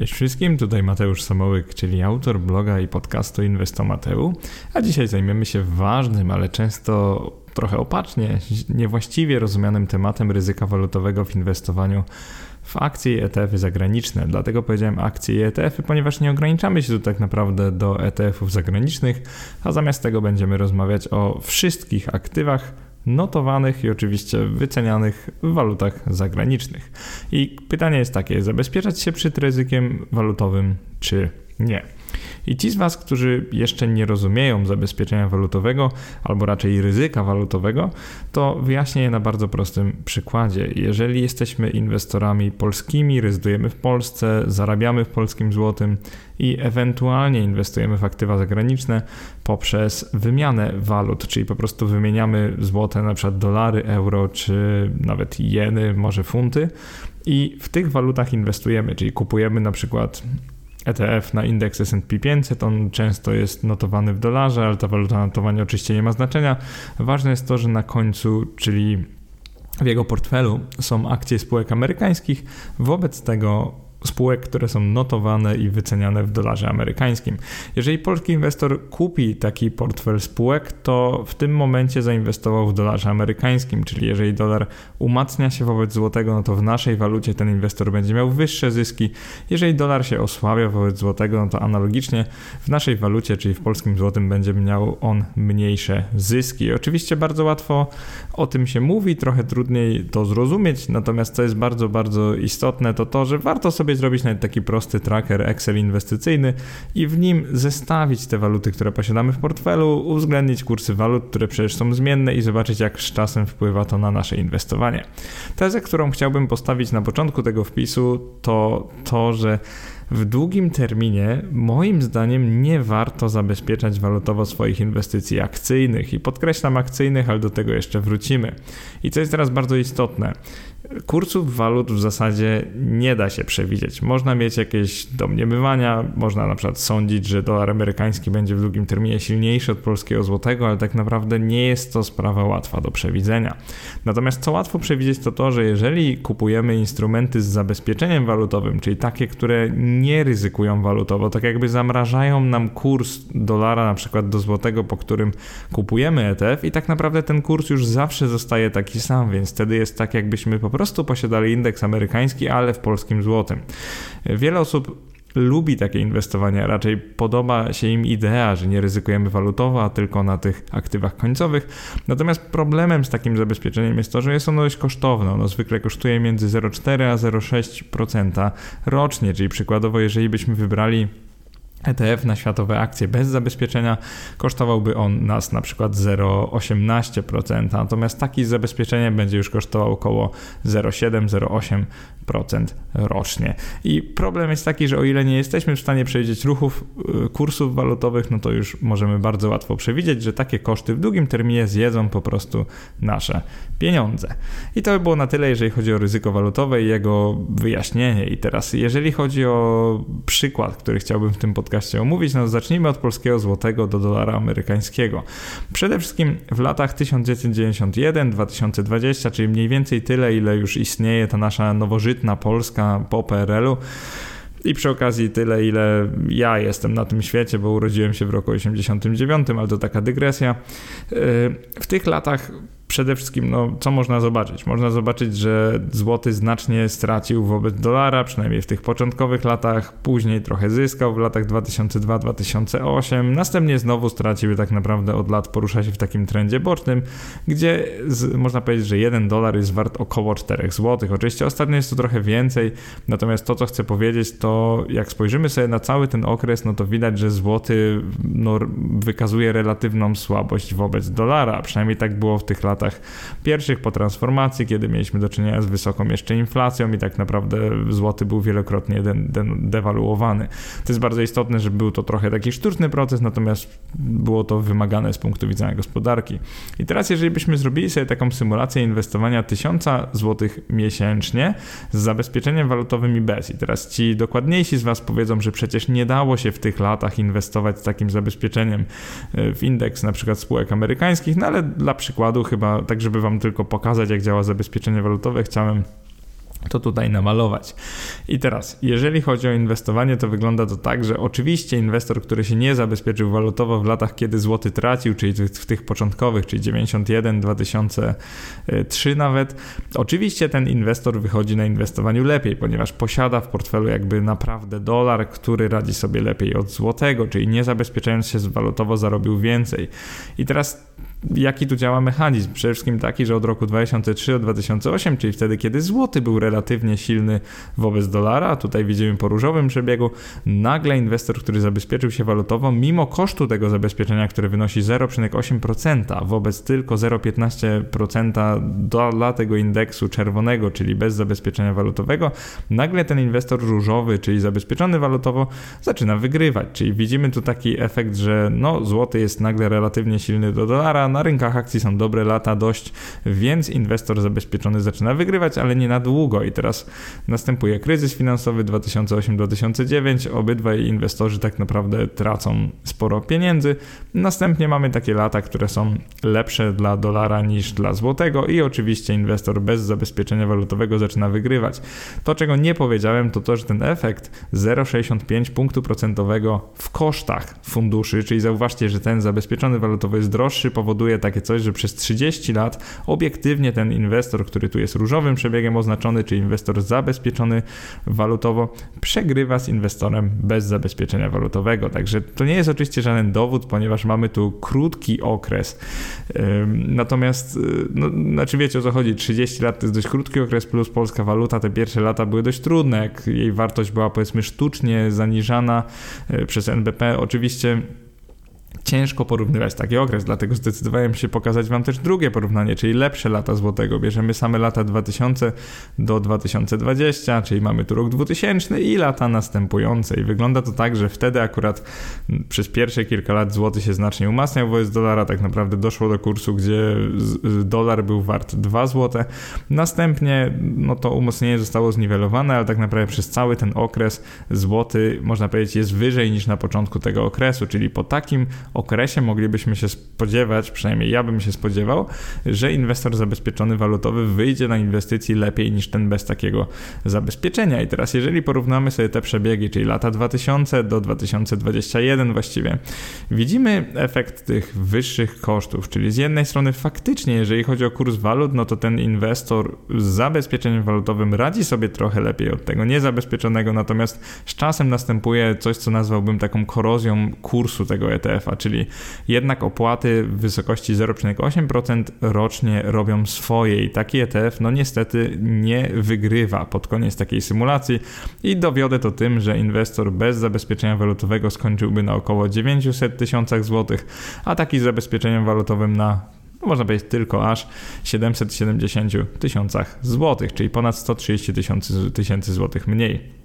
Cześć wszystkim, tutaj Mateusz Samołyk, czyli autor bloga i podcastu Inwestomateu, a dzisiaj zajmiemy się ważnym, ale często trochę opacznie, niewłaściwie rozumianym tematem ryzyka walutowego w inwestowaniu w akcje i ETF-y zagraniczne. Dlatego powiedziałem akcje i ETF-y, ponieważ nie ograniczamy się tu tak naprawdę do ETF-ów zagranicznych, a zamiast tego będziemy rozmawiać o wszystkich aktywach notowanych i oczywiście wycenianych w walutach zagranicznych. I pytanie jest takie: zabezpieczać się przed ryzykiem walutowym czy nie? I ci z Was, którzy jeszcze nie rozumieją zabezpieczenia walutowego, albo raczej ryzyka walutowego, to wyjaśnię je na bardzo prostym przykładzie. Jeżeli jesteśmy inwestorami polskimi, rezydujemy w Polsce, zarabiamy w polskim złotym i ewentualnie inwestujemy w aktywa zagraniczne poprzez wymianę walut, czyli po prostu wymieniamy złote na przykład dolary, euro czy nawet jeny, może funty i w tych walutach inwestujemy, czyli kupujemy na przykład ETF na indeks S&P 500, on często jest notowany w dolarze, ale ta waluta notowania oczywiście nie ma znaczenia. Ważne jest to, że na końcu, czyli w jego portfelu są akcje spółek amerykańskich, wobec tego spółek, które są notowane i wyceniane w dolarze amerykańskim. Jeżeli polski inwestor kupi taki portfel spółek, to w tym momencie zainwestował w dolarze amerykańskim, czyli jeżeli dolar umacnia się wobec złotego, no to w naszej walucie ten inwestor będzie miał wyższe zyski. Jeżeli dolar się osłabia wobec złotego, no to analogicznie w naszej walucie, czyli w polskim złotym, będzie miał on mniejsze zyski. Oczywiście bardzo łatwo o tym się mówi, trochę trudniej to zrozumieć, natomiast co jest bardzo, bardzo istotne, to to, że warto sobie sobie zrobić nawet taki prosty tracker Excel inwestycyjny i w nim zestawić te waluty, które posiadamy w portfelu, uwzględnić kursy walut, które przecież są zmienne i zobaczyć, jak z czasem wpływa to na nasze inwestowanie. Tezę, którą chciałbym postawić na początku tego wpisu, to to, że w długim terminie, moim zdaniem, nie warto zabezpieczać walutowo swoich inwestycji akcyjnych. I podkreślam akcyjnych, ale do tego jeszcze wrócimy. I co jest teraz bardzo istotne, kursów walut w zasadzie nie da się przewidzieć. Można mieć jakieś domniemywania, można na przykład sądzić, że dolar amerykański będzie w długim terminie silniejszy od polskiego złotego, ale tak naprawdę nie jest to sprawa łatwa do przewidzenia. Natomiast co łatwo przewidzieć to to, że jeżeli kupujemy instrumenty z zabezpieczeniem walutowym, czyli takie, które nie ryzykują walutowo, tak jakby zamrażają nam kurs dolara na przykład do złotego, po którym kupujemy ETF i tak naprawdę ten kurs już zawsze zostaje taki sam, więc wtedy jest tak jakbyśmy po prostu posiadali indeks amerykański, ale w polskim złotym. Wiele osób lubi takie inwestowanie, raczej podoba się im idea, że nie ryzykujemy walutowo, a tylko na tych aktywach końcowych. Natomiast problemem z takim zabezpieczeniem jest to, że jest ono dość kosztowne. Ono zwykle kosztuje między 0,4 a 0,6% rocznie, czyli przykładowo, jeżeli byśmy wybrali ETF na światowe akcje bez zabezpieczenia kosztowałby on nas na przykład 0,18%, natomiast taki z zabezpieczeniem będzie już kosztował około 0,7-0,8% rocznie. I problem jest taki, że o ile nie jesteśmy w stanie przewidzieć ruchów y, kursów walutowych, no to już możemy bardzo łatwo przewidzieć, że takie koszty w długim terminie zjedzą po prostu nasze pieniądze. I to by było na tyle, jeżeli chodzi o ryzyko walutowe i jego wyjaśnienie. I teraz, jeżeli chodzi o przykład, który chciałbym w tym podcaście podcaście omówić. No zacznijmy od polskiego złotego do dolara amerykańskiego. Przede wszystkim w latach 1991-2020, czyli mniej więcej tyle, ile już istnieje ta nasza nowożytna Polska po PRL-u. I przy okazji tyle, ile ja jestem na tym świecie, bo urodziłem się w roku 89, ale to taka dygresja. W tych latach przede wszystkim, no, co można zobaczyć? Można zobaczyć, że złoty znacznie stracił wobec dolara, przynajmniej w tych początkowych latach, później trochę zyskał w latach 2002-2008, następnie znowu stracił tak naprawdę od lat porusza się w takim trendzie bocznym, gdzie z, można powiedzieć, że 1 dolar jest wart około 4 zł. Oczywiście ostatnio jest to trochę więcej, natomiast to, co chcę powiedzieć, to jak spojrzymy sobie na cały ten okres, no to widać, że złoty no, wykazuje relatywną słabość wobec dolara, przynajmniej tak było w tych latach latach pierwszych po transformacji, kiedy mieliśmy do czynienia z wysoką jeszcze inflacją i tak naprawdę złoty był wielokrotnie de, de, dewaluowany. To jest bardzo istotne, że był to trochę taki sztuczny proces, natomiast było to wymagane z punktu widzenia gospodarki. I teraz, jeżeli byśmy zrobili sobie taką symulację inwestowania 1000 zł miesięcznie z zabezpieczeniem walutowym i bez, i teraz ci dokładniejsi z Was powiedzą, że przecież nie dało się w tych latach inwestować z takim zabezpieczeniem e, w indeks na przykład spółek amerykańskich, no ale dla przykładu chyba tak żeby wam tylko pokazać, jak działa zabezpieczenie walutowe, chciałem to tutaj namalować. I teraz, jeżeli chodzi o inwestowanie, to wygląda to tak, że oczywiście inwestor, który się nie zabezpieczył walutowo w latach, kiedy złoty tracił, czyli w tych początkowych, czyli 91, 2003 nawet, oczywiście ten inwestor wychodzi na inwestowaniu lepiej, ponieważ posiada w portfelu jakby naprawdę dolar, który radzi sobie lepiej od złotego, czyli nie zabezpieczając się walutowo zarobił więcej. I teraz jaki tu działa mechanizm? Przede wszystkim taki, że od roku 2003 do 2008, czyli wtedy, kiedy złoty był relatywnie silny wobec dolara, tutaj widzimy po różowym przebiegu, nagle inwestor, który zabezpieczył się walutowo, mimo kosztu tego zabezpieczenia, które wynosi 0,8% wobec tylko 0,15% dla tego indeksu czerwonego, czyli bez zabezpieczenia walutowego, nagle ten inwestor różowy, czyli zabezpieczony walutowo, zaczyna wygrywać. Czyli widzimy tu taki efekt, że no, złoty jest nagle relatywnie silny do dolara, na rynkach akcji są dobre lata dość, więc inwestor zabezpieczony zaczyna wygrywać, ale nie na długo. I teraz następuje kryzys finansowy 2008-2009. Obydwaj inwestorzy tak naprawdę tracą sporo pieniędzy. Następnie mamy takie lata, które są lepsze dla dolara niż dla złotego i oczywiście inwestor bez zabezpieczenia walutowego zaczyna wygrywać. To, czego nie powiedziałem, to to, że ten efekt 0,65 punktu procentowego w kosztach funduszy, czyli zauważcie, że ten zabezpieczony walutowy jest droższy, powoduje powoduje takie coś, że przez 30 lat obiektywnie ten inwestor, który tu jest różowym przebiegiem oznaczony, czy inwestor zabezpieczony walutowo, przegrywa z inwestorem bez zabezpieczenia walutowego. Także to nie jest oczywiście żaden dowód, ponieważ mamy tu krótki okres. Natomiast, y, no, znaczy wiecie o co chodzi, 30 lat to jest dość krótki okres, plus polska waluta, te pierwsze lata były dość trudne, jak jej wartość była powiedzmy sztucznie zaniżana y, przez NBP. Oczywiście ciężko porównywać taki okres, dlatego zdecydowałem się pokazać Wam też drugie porównanie, czyli lepsze lata złotego. Bierzemy same lata 2000 do 2020, czyli mamy tu rok 2000 i lata następujące. I wygląda to tak, że wtedy akurat przez pierwsze kilka lat złoty się znacznie umacniał wobec dolara. Tak naprawdę doszło do kursu, gdzie dolar był wart 2 złote. Następnie no to umocnienie zostało zniwelowane, ale tak naprawdę przez cały ten okres złoty, można powiedzieć, jest wyżej niż na początku tego okresu, czyli po takim okresie moglibyśmy się spodziewać, przynajmniej ja bym się spodziewał, że inwestor zabezpieczony walutowy wyjdzie na inwestycji lepiej niż ten bez takiego zabezpieczenia. I teraz, jeżeli porównamy sobie te przebiegi, czyli lata 2000 do 2021 właściwie, widzimy efekt tych wyższych kosztów, czyli z jednej strony faktycznie, jeżeli chodzi o kurs walut, no to ten inwestor z zabezpieczeniem walutowym radzi sobie trochę lepiej od tego niezabezpieczonego, natomiast z czasem następuje coś, co nazwałbym taką korozją kursu tego ETF-a, czyli jednak opłaty w wysokości 0,8% rocznie robią swoje i taki ETF no niestety nie wygrywa pod koniec takiej symulacji i dowiodę to tym, że inwestor bez zabezpieczenia walutowego skończyłby na około 900 tysiącach złotych, a taki z zabezpieczeniem walutowym na no można powiedzieć tylko aż 770 tysiącach złotych, czyli ponad 130 tysięcy złotych mniej.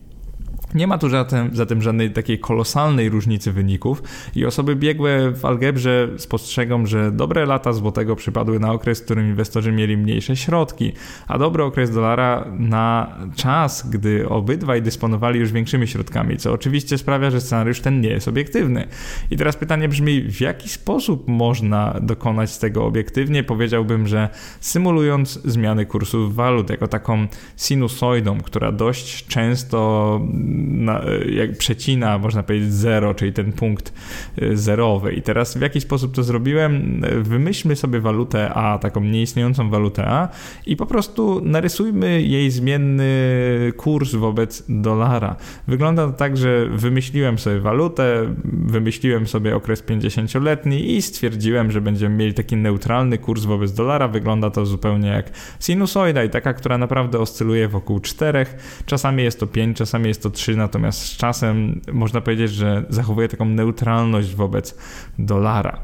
Nie ma tu zatem, zatem żadnej takiej kolosalnej różnicy wyników i osoby biegłe w algebrze spostrzegą, że dobre lata złotego przypadły na okres, w którym inwestorzy mieli mniejsze środki, a dobry okres dolara na czas, gdy obydwaj dysponowali już większymi środkami, co oczywiście sprawia, że scenariusz ten nie jest obiektywny. I teraz pytanie brzmi, w jaki sposób można dokonać tego obiektywnie? Powiedziałbym, że symulując zmiany kursów walut jako taką sinusoidą, która dość często na, jak przecina, można powiedzieć, zero, czyli ten punkt y, zerowy. I teraz w jaki sposób to zrobiłem? Wymyślmy sobie walutę A, taką nieistniejącą walutę A i po prostu narysujmy jej zmienny kurs wobec dolara. Wygląda to tak, że wymyśliłem sobie walutę, wymyśliłem sobie okres 50-letni i stwierdziłem, że będziemy mieli taki neutralny kurs wobec dolara. Wygląda to zupełnie jak sinusoida i taka, która naprawdę oscyluje wokół 4. Czasami jest to 5, czasami jest to 3 natomiast z czasem można powiedzieć, że zachowuje taką neutralność wobec dolara.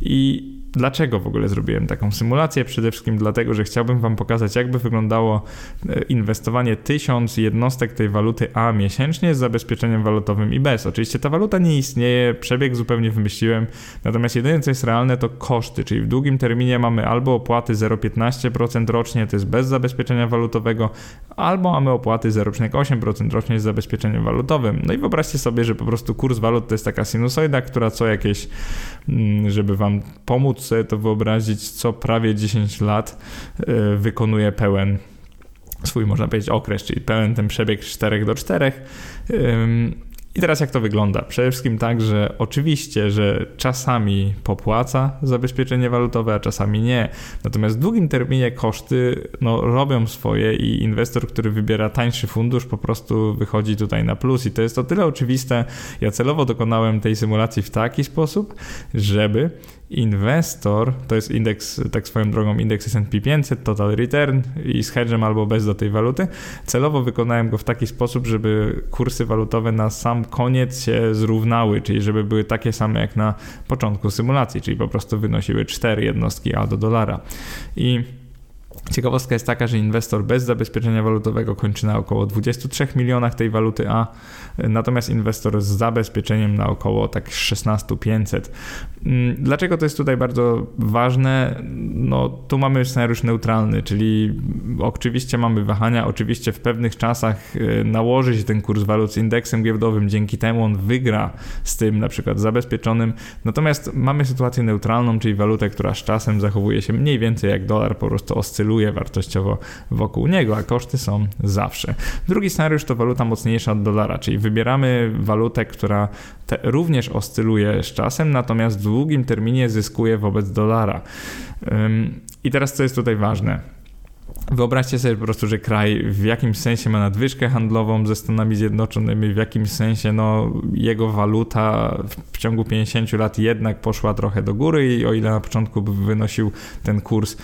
I Dlaczego w ogóle zrobiłem taką symulację? Przede wszystkim dlatego, że chciałbym Wam pokazać, jakby wyglądało e, inwestowanie 1000 jednostek tej waluty A miesięcznie z zabezpieczeniem walutowym i bez. Oczywiście ta waluta nie istnieje, przebieg zupełnie wymyśliłem, natomiast jedyne co jest realne to koszty, czyli w długim terminie mamy albo opłaty 0,15% rocznie, to jest bez zabezpieczenia walutowego, albo mamy opłaty 0,8% rocznie z zabezpieczeniem walutowym. No i wyobraźcie sobie, że po prostu kurs walut to jest taka sinusoida, która co jakieś, żeby Wam pomóc sobie to wyobrazić, co prawie 10 lat e, wykonuje pełen swój, można powiedzieć, okres, czyli pełen ten przebieg z 4 do 4. I teraz jak to wygląda? Przede wszystkim tak, że oczywiście, że czasami popłaca zabezpieczenie walutowe, a czasami nie. Natomiast w długim terminie koszty no, robią swoje i inwestor, który wybiera tańszy fundusz, po prostu wychodzi tutaj na plus. I to jest o tyle oczywiste. Ja celowo dokonałem tej symulacji w taki sposób, żeby inwestor, to jest indeks, tak swoją drogą, indeks S&P 500, total return i z hedgem albo bez do tej waluty. Celowo wykonałem go w taki sposób, żeby kursy walutowe na sam koniec się zrównały, czyli żeby były takie same jak na początku symulacji, czyli po prostu wynosiły 4 jednostki A do dolara. I Ciekawostka jest taka, że inwestor bez zabezpieczenia walutowego kończy na około 23 milionach tej waluty A, natomiast inwestor z zabezpieczeniem na około tak 16 500. Mm, dlaczego to jest tutaj bardzo ważne? No, tu mamy scenariusz neutralny, czyli oczywiście mamy wahania, oczywiście w pewnych czasach y, nałoży się ten kurs walut z indeksem giełdowym, dzięki temu on wygra z tym na przykład zabezpieczonym, natomiast mamy sytuację neutralną, czyli walutę, która z czasem zachowuje się mniej więcej jak dolar, po prostu oscyluje wartościowo wokół niego, a koszty są zawsze. Drugi scenariusz to waluta mocniejsza od dolara, czyli wybieramy walutę, która również oscyluje z czasem, natomiast w długim terminie zyskuje wobec dolara. I teraz co jest tutaj ważne? Wyobraźcie sobie po prostu, że kraj w jakimś sensie ma nadwyżkę handlową ze Stanami Zjednoczonymi, w jakimś sensie no, jego waluta w ciągu 50 lat jednak poszła trochę do góry i o ile na początku wynosił ten kurs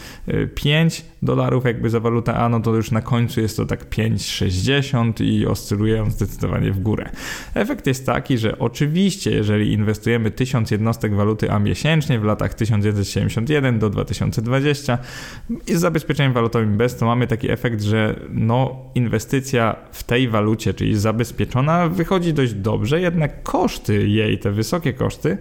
5 y, dolarów jakby za walutę A, no to już na końcu jest to tak 5,60 i oscyluje on zdecydowanie w górę. Efekt jest taki, że oczywiście jeżeli inwestujemy 1000 jednostek waluty A miesięcznie w latach 1971 do 2020 i z zabezpieczeniem walutowym bez to mamy taki efekt, że no, inwestycja w tej walucie, czyli zabezpieczona, wychodzi dość dobrze, jednak koszty jej, te wysokie koszty,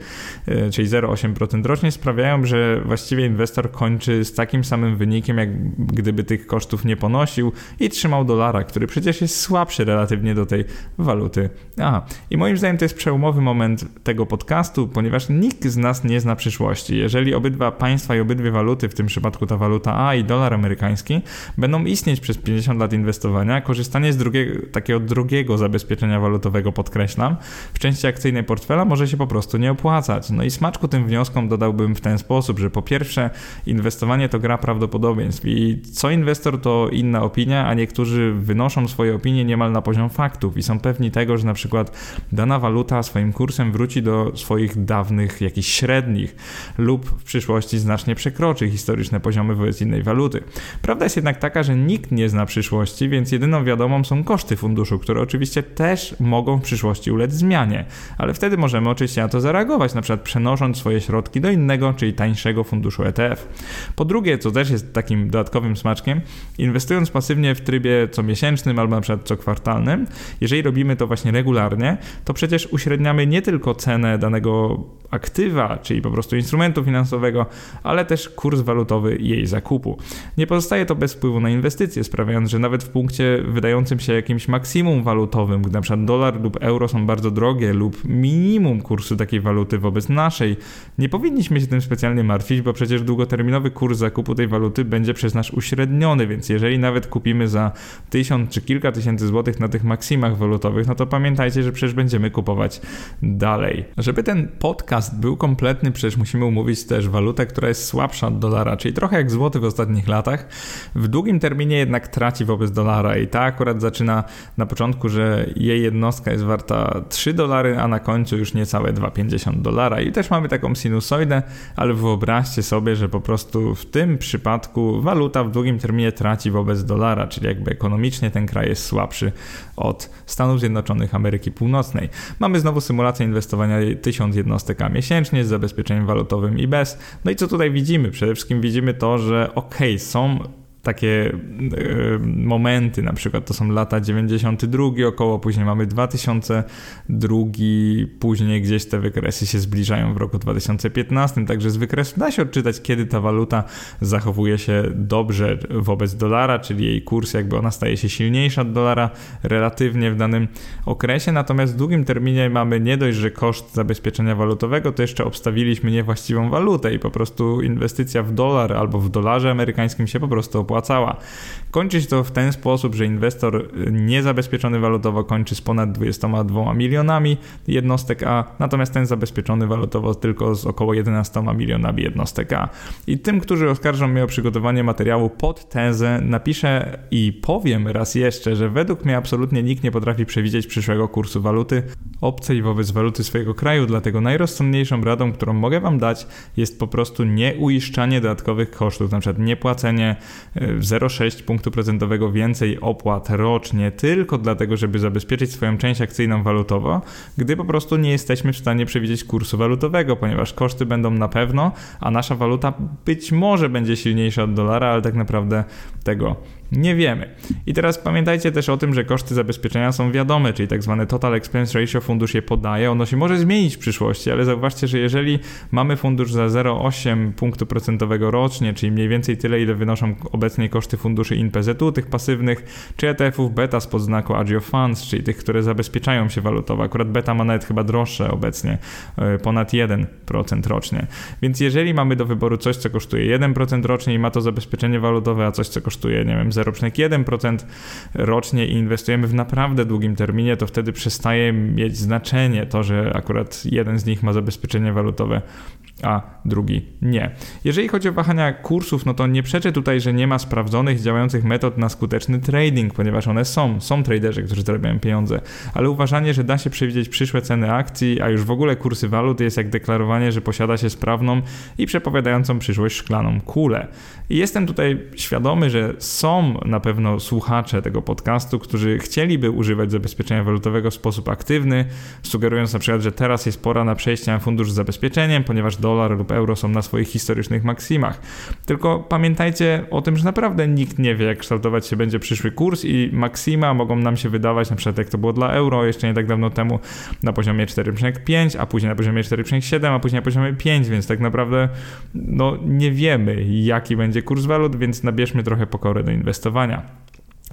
e, czyli 0,8% rocznie, sprawiają, że właściwie inwestor kończy z takim samym wynikiem, jak gdyby tych kosztów nie ponosił i trzymał dolara, który przecież jest słabszy relatywnie do tej waluty. A, i moim zdaniem to jest przełomowy moment tego podcastu, ponieważ nikt z nas nie zna przyszłości. Jeżeli obydwa państwa i obydwie waluty, w tym przypadku ta waluta A i dolar amerykański, będą istnieć przez 50 lat inwestowania. Korzystanie z drugiego, takiego drugiego zabezpieczenia walutowego, podkreślam, w części akcyjnej portfela może się po prostu nie opłacać. No i smaczku tym wnioskom dodałbym w ten sposób, że po pierwsze inwestowanie to gra prawdopodobieństw i co inwestor to inna opinia, a niektórzy wynoszą swoje opinie niemal na poziom faktów i są pewni tego, że na przykład dana waluta swoim kursem wróci do swoich dawnych jakichś średnich lub w przyszłości znacznie przekroczy historyczne poziomy wobec innej waluty. Prawda jest jednak taka, że nikt nie zna przyszłości, więc jedyną wiadomą są koszty funduszu, które oczywiście też mogą w przyszłości ulec zmianie, ale wtedy możemy oczywiście na to zareagować, na przykład przenosząc swoje środki do innego, czyli tańszego funduszu ETF. Po drugie, co też jest takim dodatkowym smaczkiem, inwestując pasywnie w trybie comiesięcznym albo na przykład co kwartalnym, jeżeli robimy to właśnie regularnie, to przecież uśredniamy nie tylko cenę danego aktywa, czyli po prostu instrumentu finansowego, ale też kurs walutowy jej zakupu. Nie pozostaje to bez wpływu na inwestycje, sprawiając, że nawet w punkcie wydającym się jakimś maksimum walutowym, gdy na przykład dolar lub euro są bardzo drogie lub minimum kursu takiej waluty wobec naszej, nie powinniśmy się tym specjalnie martwić, bo przecież długoterminowy kurs zakupu tej waluty będzie przez nas uśredniony, więc jeżeli nawet kupimy za tysiąc czy kilka tysięcy złotych na tych maksimach walutowych, no to pamiętajcie, że przecież będziemy kupować dalej. Żeby ten podcast był kompletny, przecież musimy umówić też walutę, która jest słabsza od dolara, czyli trochę jak złoty w ostatnich latach. W długim terminie jednak traci wobec dolara i ta akurat zaczyna na początku, że jej jednostka jest warta 3 dolary, a na końcu już niecałe 2,50 dolara. I też mamy taką sinusoidę, ale wyobraźcie sobie, że po prostu w tym przypadku waluta w długim terminie traci wobec dolara, czyli jakby ekonomicznie ten kraj jest słabszy od Stanów Zjednoczonych Ameryki Północnej. Mamy znowu symulację inwestowania 1000 jednostek miesięcznie z zabezpieczeniem walutowym i bez. No i co tutaj widzimy? Przede wszystkim widzimy to, że ok, są takie y, momenty, na przykład to są lata 92 około, później mamy 2002, później gdzieś te wykresy się zbliżają w roku 2015, także z wykresu da się odczytać, kiedy ta waluta zachowuje się dobrze wobec dolara, czyli jej kurs jakby ona staje się silniejsza od dolara relatywnie w danym okresie, natomiast w długim terminie mamy nie dość, że koszt zabezpieczenia walutowego, to jeszcze obstawiliśmy niewłaściwą walutę i po prostu inwestycja w dolar albo w dolarze amerykańskim się po prostu opłacała. Kończy się to w ten sposób, że inwestor niezabezpieczony walutowo kończy z ponad 22 milionami jednostek A, natomiast ten zabezpieczony walutowo tylko z około 11 milionami jednostek A. I tym, którzy oskarżą mnie o przygotowanie materiału pod tezę, napiszę i powiem raz jeszcze, że według mnie absolutnie nikt nie potrafi przewidzieć przyszłego kursu waluty obcej wobec waluty swojego kraju, dlatego najrozsądniejszą radą, którą mogę Wam dać, jest po prostu nie uiszczanie dodatkowych kosztów, na przykład nie płacenie 0,6 e, punktu procentowego więcej opłat rocznie tylko dlatego, żeby zabezpieczyć swoją część akcyjną walutowo, gdy po prostu nie jesteśmy w stanie przewidzieć kursu walutowego, ponieważ koszty będą na pewno, a nasza waluta być może będzie silniejsza od dolara, ale tak naprawdę tego nie wiemy. I teraz pamiętajcie też o tym, że koszty zabezpieczenia są wiadome, czyli tak zwane total expense ratio fundusz je podaje. Ono się może zmienić w przyszłości, ale zauważcie, że jeżeli mamy fundusz za 0,8 punktu procentowego rocznie, czyli mniej więcej tyle, ile wynoszą obecnie koszty funduszy INPZ-u, tych pasywnych, czy ETF-ów beta spod znaku Agio Funds, czyli tych, które zabezpieczają się walutowo. Akurat beta ma nawet chyba droższe obecnie, e, ponad 1% rocznie. Więc jeżeli mamy do wyboru coś, co kosztuje 1% rocznie i ma to zabezpieczenie walutowe, a coś, co kosztuje, nie wiem, 0,1% rocznie i inwestujemy w naprawdę długim terminie, to wtedy przestaje mieć znaczenie to, że akurat jeden z nich ma zabezpieczenie walutowe a drugi nie. Jeżeli chodzi o wahania kursów, no to nie przeczę tutaj, że nie ma sprawdzonych, działających metod na skuteczny trading, ponieważ one są. Są traderzy, którzy zarabiają pieniądze, ale uważanie, że da się przewidzieć przyszłe ceny akcji, a już w ogóle kursy walut jest jak deklarowanie, że posiada się sprawną i przepowiadającą przyszłość szklaną kulę. I jestem tutaj świadomy, że są na pewno słuchacze tego podcastu, którzy chcieliby używać zabezpieczenia walutowego w sposób aktywny, sugerując na przykład, że teraz jest pora na przejście na fundusz z zabezpieczeniem, ponieważ do dolar lub euro są na swoich historycznych maksimach. Tylko pamiętajcie o tym, że naprawdę nikt nie wie, jak kształtować się będzie przyszły kurs i maksima mogą nam się wydawać, na przykład jak to było dla euro jeszcze nie tak dawno temu, na poziomie 4,5, a później na poziomie 4,7, a później na poziomie 5, więc tak naprawdę no, nie wiemy, jaki będzie kurs walut, więc nabierzmy trochę pokory do inwestowania.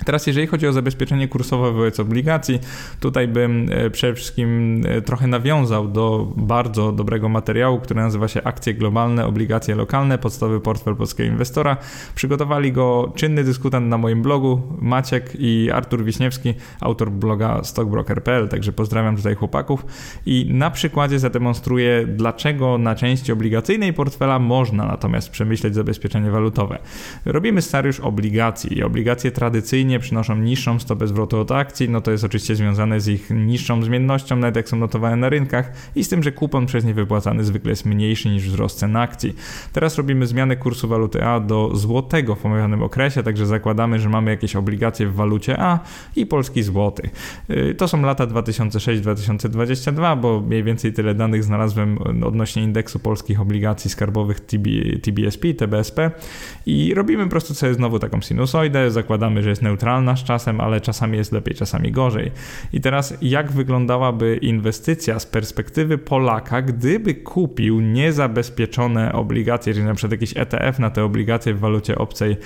Teraz jeżeli chodzi o zabezpieczenie kursowe wobec obligacji, tutaj bym e, przede wszystkim e, trochę nawiązał do bardzo dobrego materiału, który nazywa się Akcje globalne, obligacje lokalne, podstawowy portfel polskiego inwestora. Przygotowali go czynny dyskutant na moim blogu, Maciek i Artur Wiśniewski, autor bloga stockbroker.pl, także pozdrawiam tutaj chłopaków i na przykładzie zademonstruję, dlaczego na części obligacyjnej portfela można natomiast przemyśleć zabezpieczenie walutowe. Robimy scenariusz obligacji i obligacje tradycyjne tradycyjnie przynoszą niższą stopę zwrotu od akcji, no to jest oczywiście związane z ich niższą zmiennością, nawet jak są notowane na rynkach i z tym, że kupon przez nie wypłacany zwykle jest mniejszy niż wzrost cen akcji. Teraz robimy zmianę kursu waluty A do złotego w omawianym okresie, także zakładamy, że mamy jakieś obligacje w walucie A i polski złoty. Y, to są lata 2006-2022, bo mniej więcej tyle danych znalazłem odnośnie indeksu polskich obligacji skarbowych TB, TBSP, TBSP i robimy po prostu sobie znowu taką sinusoidę, zakładamy, że jest neutralny neutralna z czasem, ale czasami jest lepiej, czasami gorzej. I teraz jak wyglądałaby inwestycja z perspektywy Polaka, gdyby kupił niezabezpieczone obligacje, czyli na przykład jakiś ETF na te obligacje w walucie obcej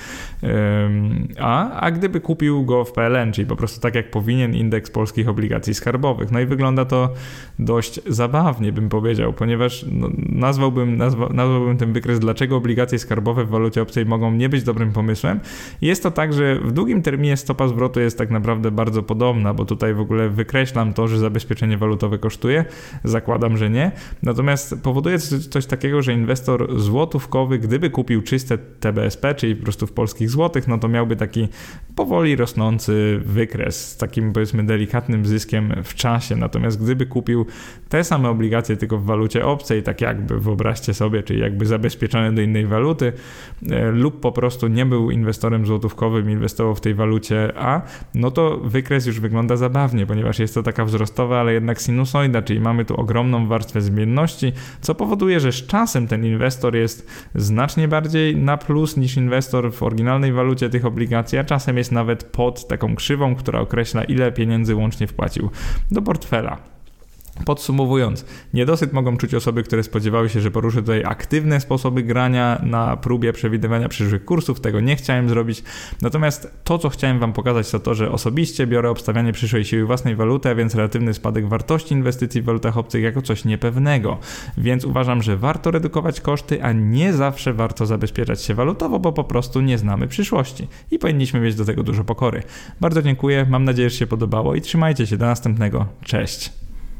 A, a gdyby kupił go w PLN, czyli po prostu tak jak powinien indeks polskich obligacji skarbowych. No i wygląda to dość zabawnie, bym powiedział, ponieważ no, nazwałbym, nazwa, nazwałbym ten wykres, dlaczego obligacje skarbowe w walucie obcej mogą nie być dobrym pomysłem. Jest to tak, że w długim terminie terminie stopa zwrotu jest tak naprawdę bardzo podobna, bo tutaj w ogóle wykreślam to, że zabezpieczenie walutowe kosztuje. Zakładam, że nie. Natomiast powoduje coś, coś takiego, że inwestor złotówkowy, gdyby kupił czyste TBSP, czyli po prostu w polskich złotych, no to miałby taki powoli rosnący wykres z takim powiedzmy delikatnym zyskiem w czasie. Natomiast gdyby kupił te same obligacje tylko w walucie obcej, tak jakby wyobraźcie sobie, czyli jakby zabezpieczone do innej waluty, e, lub po prostu nie był inwestorem złotówkowym, inwestował w tej walucie walucie A, no to wykres już wygląda zabawnie, ponieważ jest to taka wzrostowa, ale jednak sinusoida, czyli mamy tu ogromną warstwę zmienności, co powoduje, że z czasem ten inwestor jest znacznie bardziej na plus niż inwestor w oryginalnej walucie tych obligacji, a czasem jest nawet pod taką krzywą, która określa ile pieniędzy łącznie wpłacił do portfela. Podsumowując, niedosyt mogą czuć osoby, które spodziewały się, że poruszę tutaj aktywne sposoby grania na próbie przewidywania przyszłych kursów. Tego nie chciałem zrobić. Natomiast to, co chciałem Wam pokazać, to to, że osobiście biorę obstawianie przyszłej siły własnej waluty, a więc relatywny spadek wartości inwestycji w walutach obcych jako coś niepewnego. Więc uważam, że warto redukować koszty, a nie zawsze warto zabezpieczać się walutowo, bo po prostu nie znamy przyszłości i powinniśmy mieć do tego dużo pokory. Bardzo dziękuję, mam nadzieję, że się podobało i trzymajcie się do następnego. Cześć.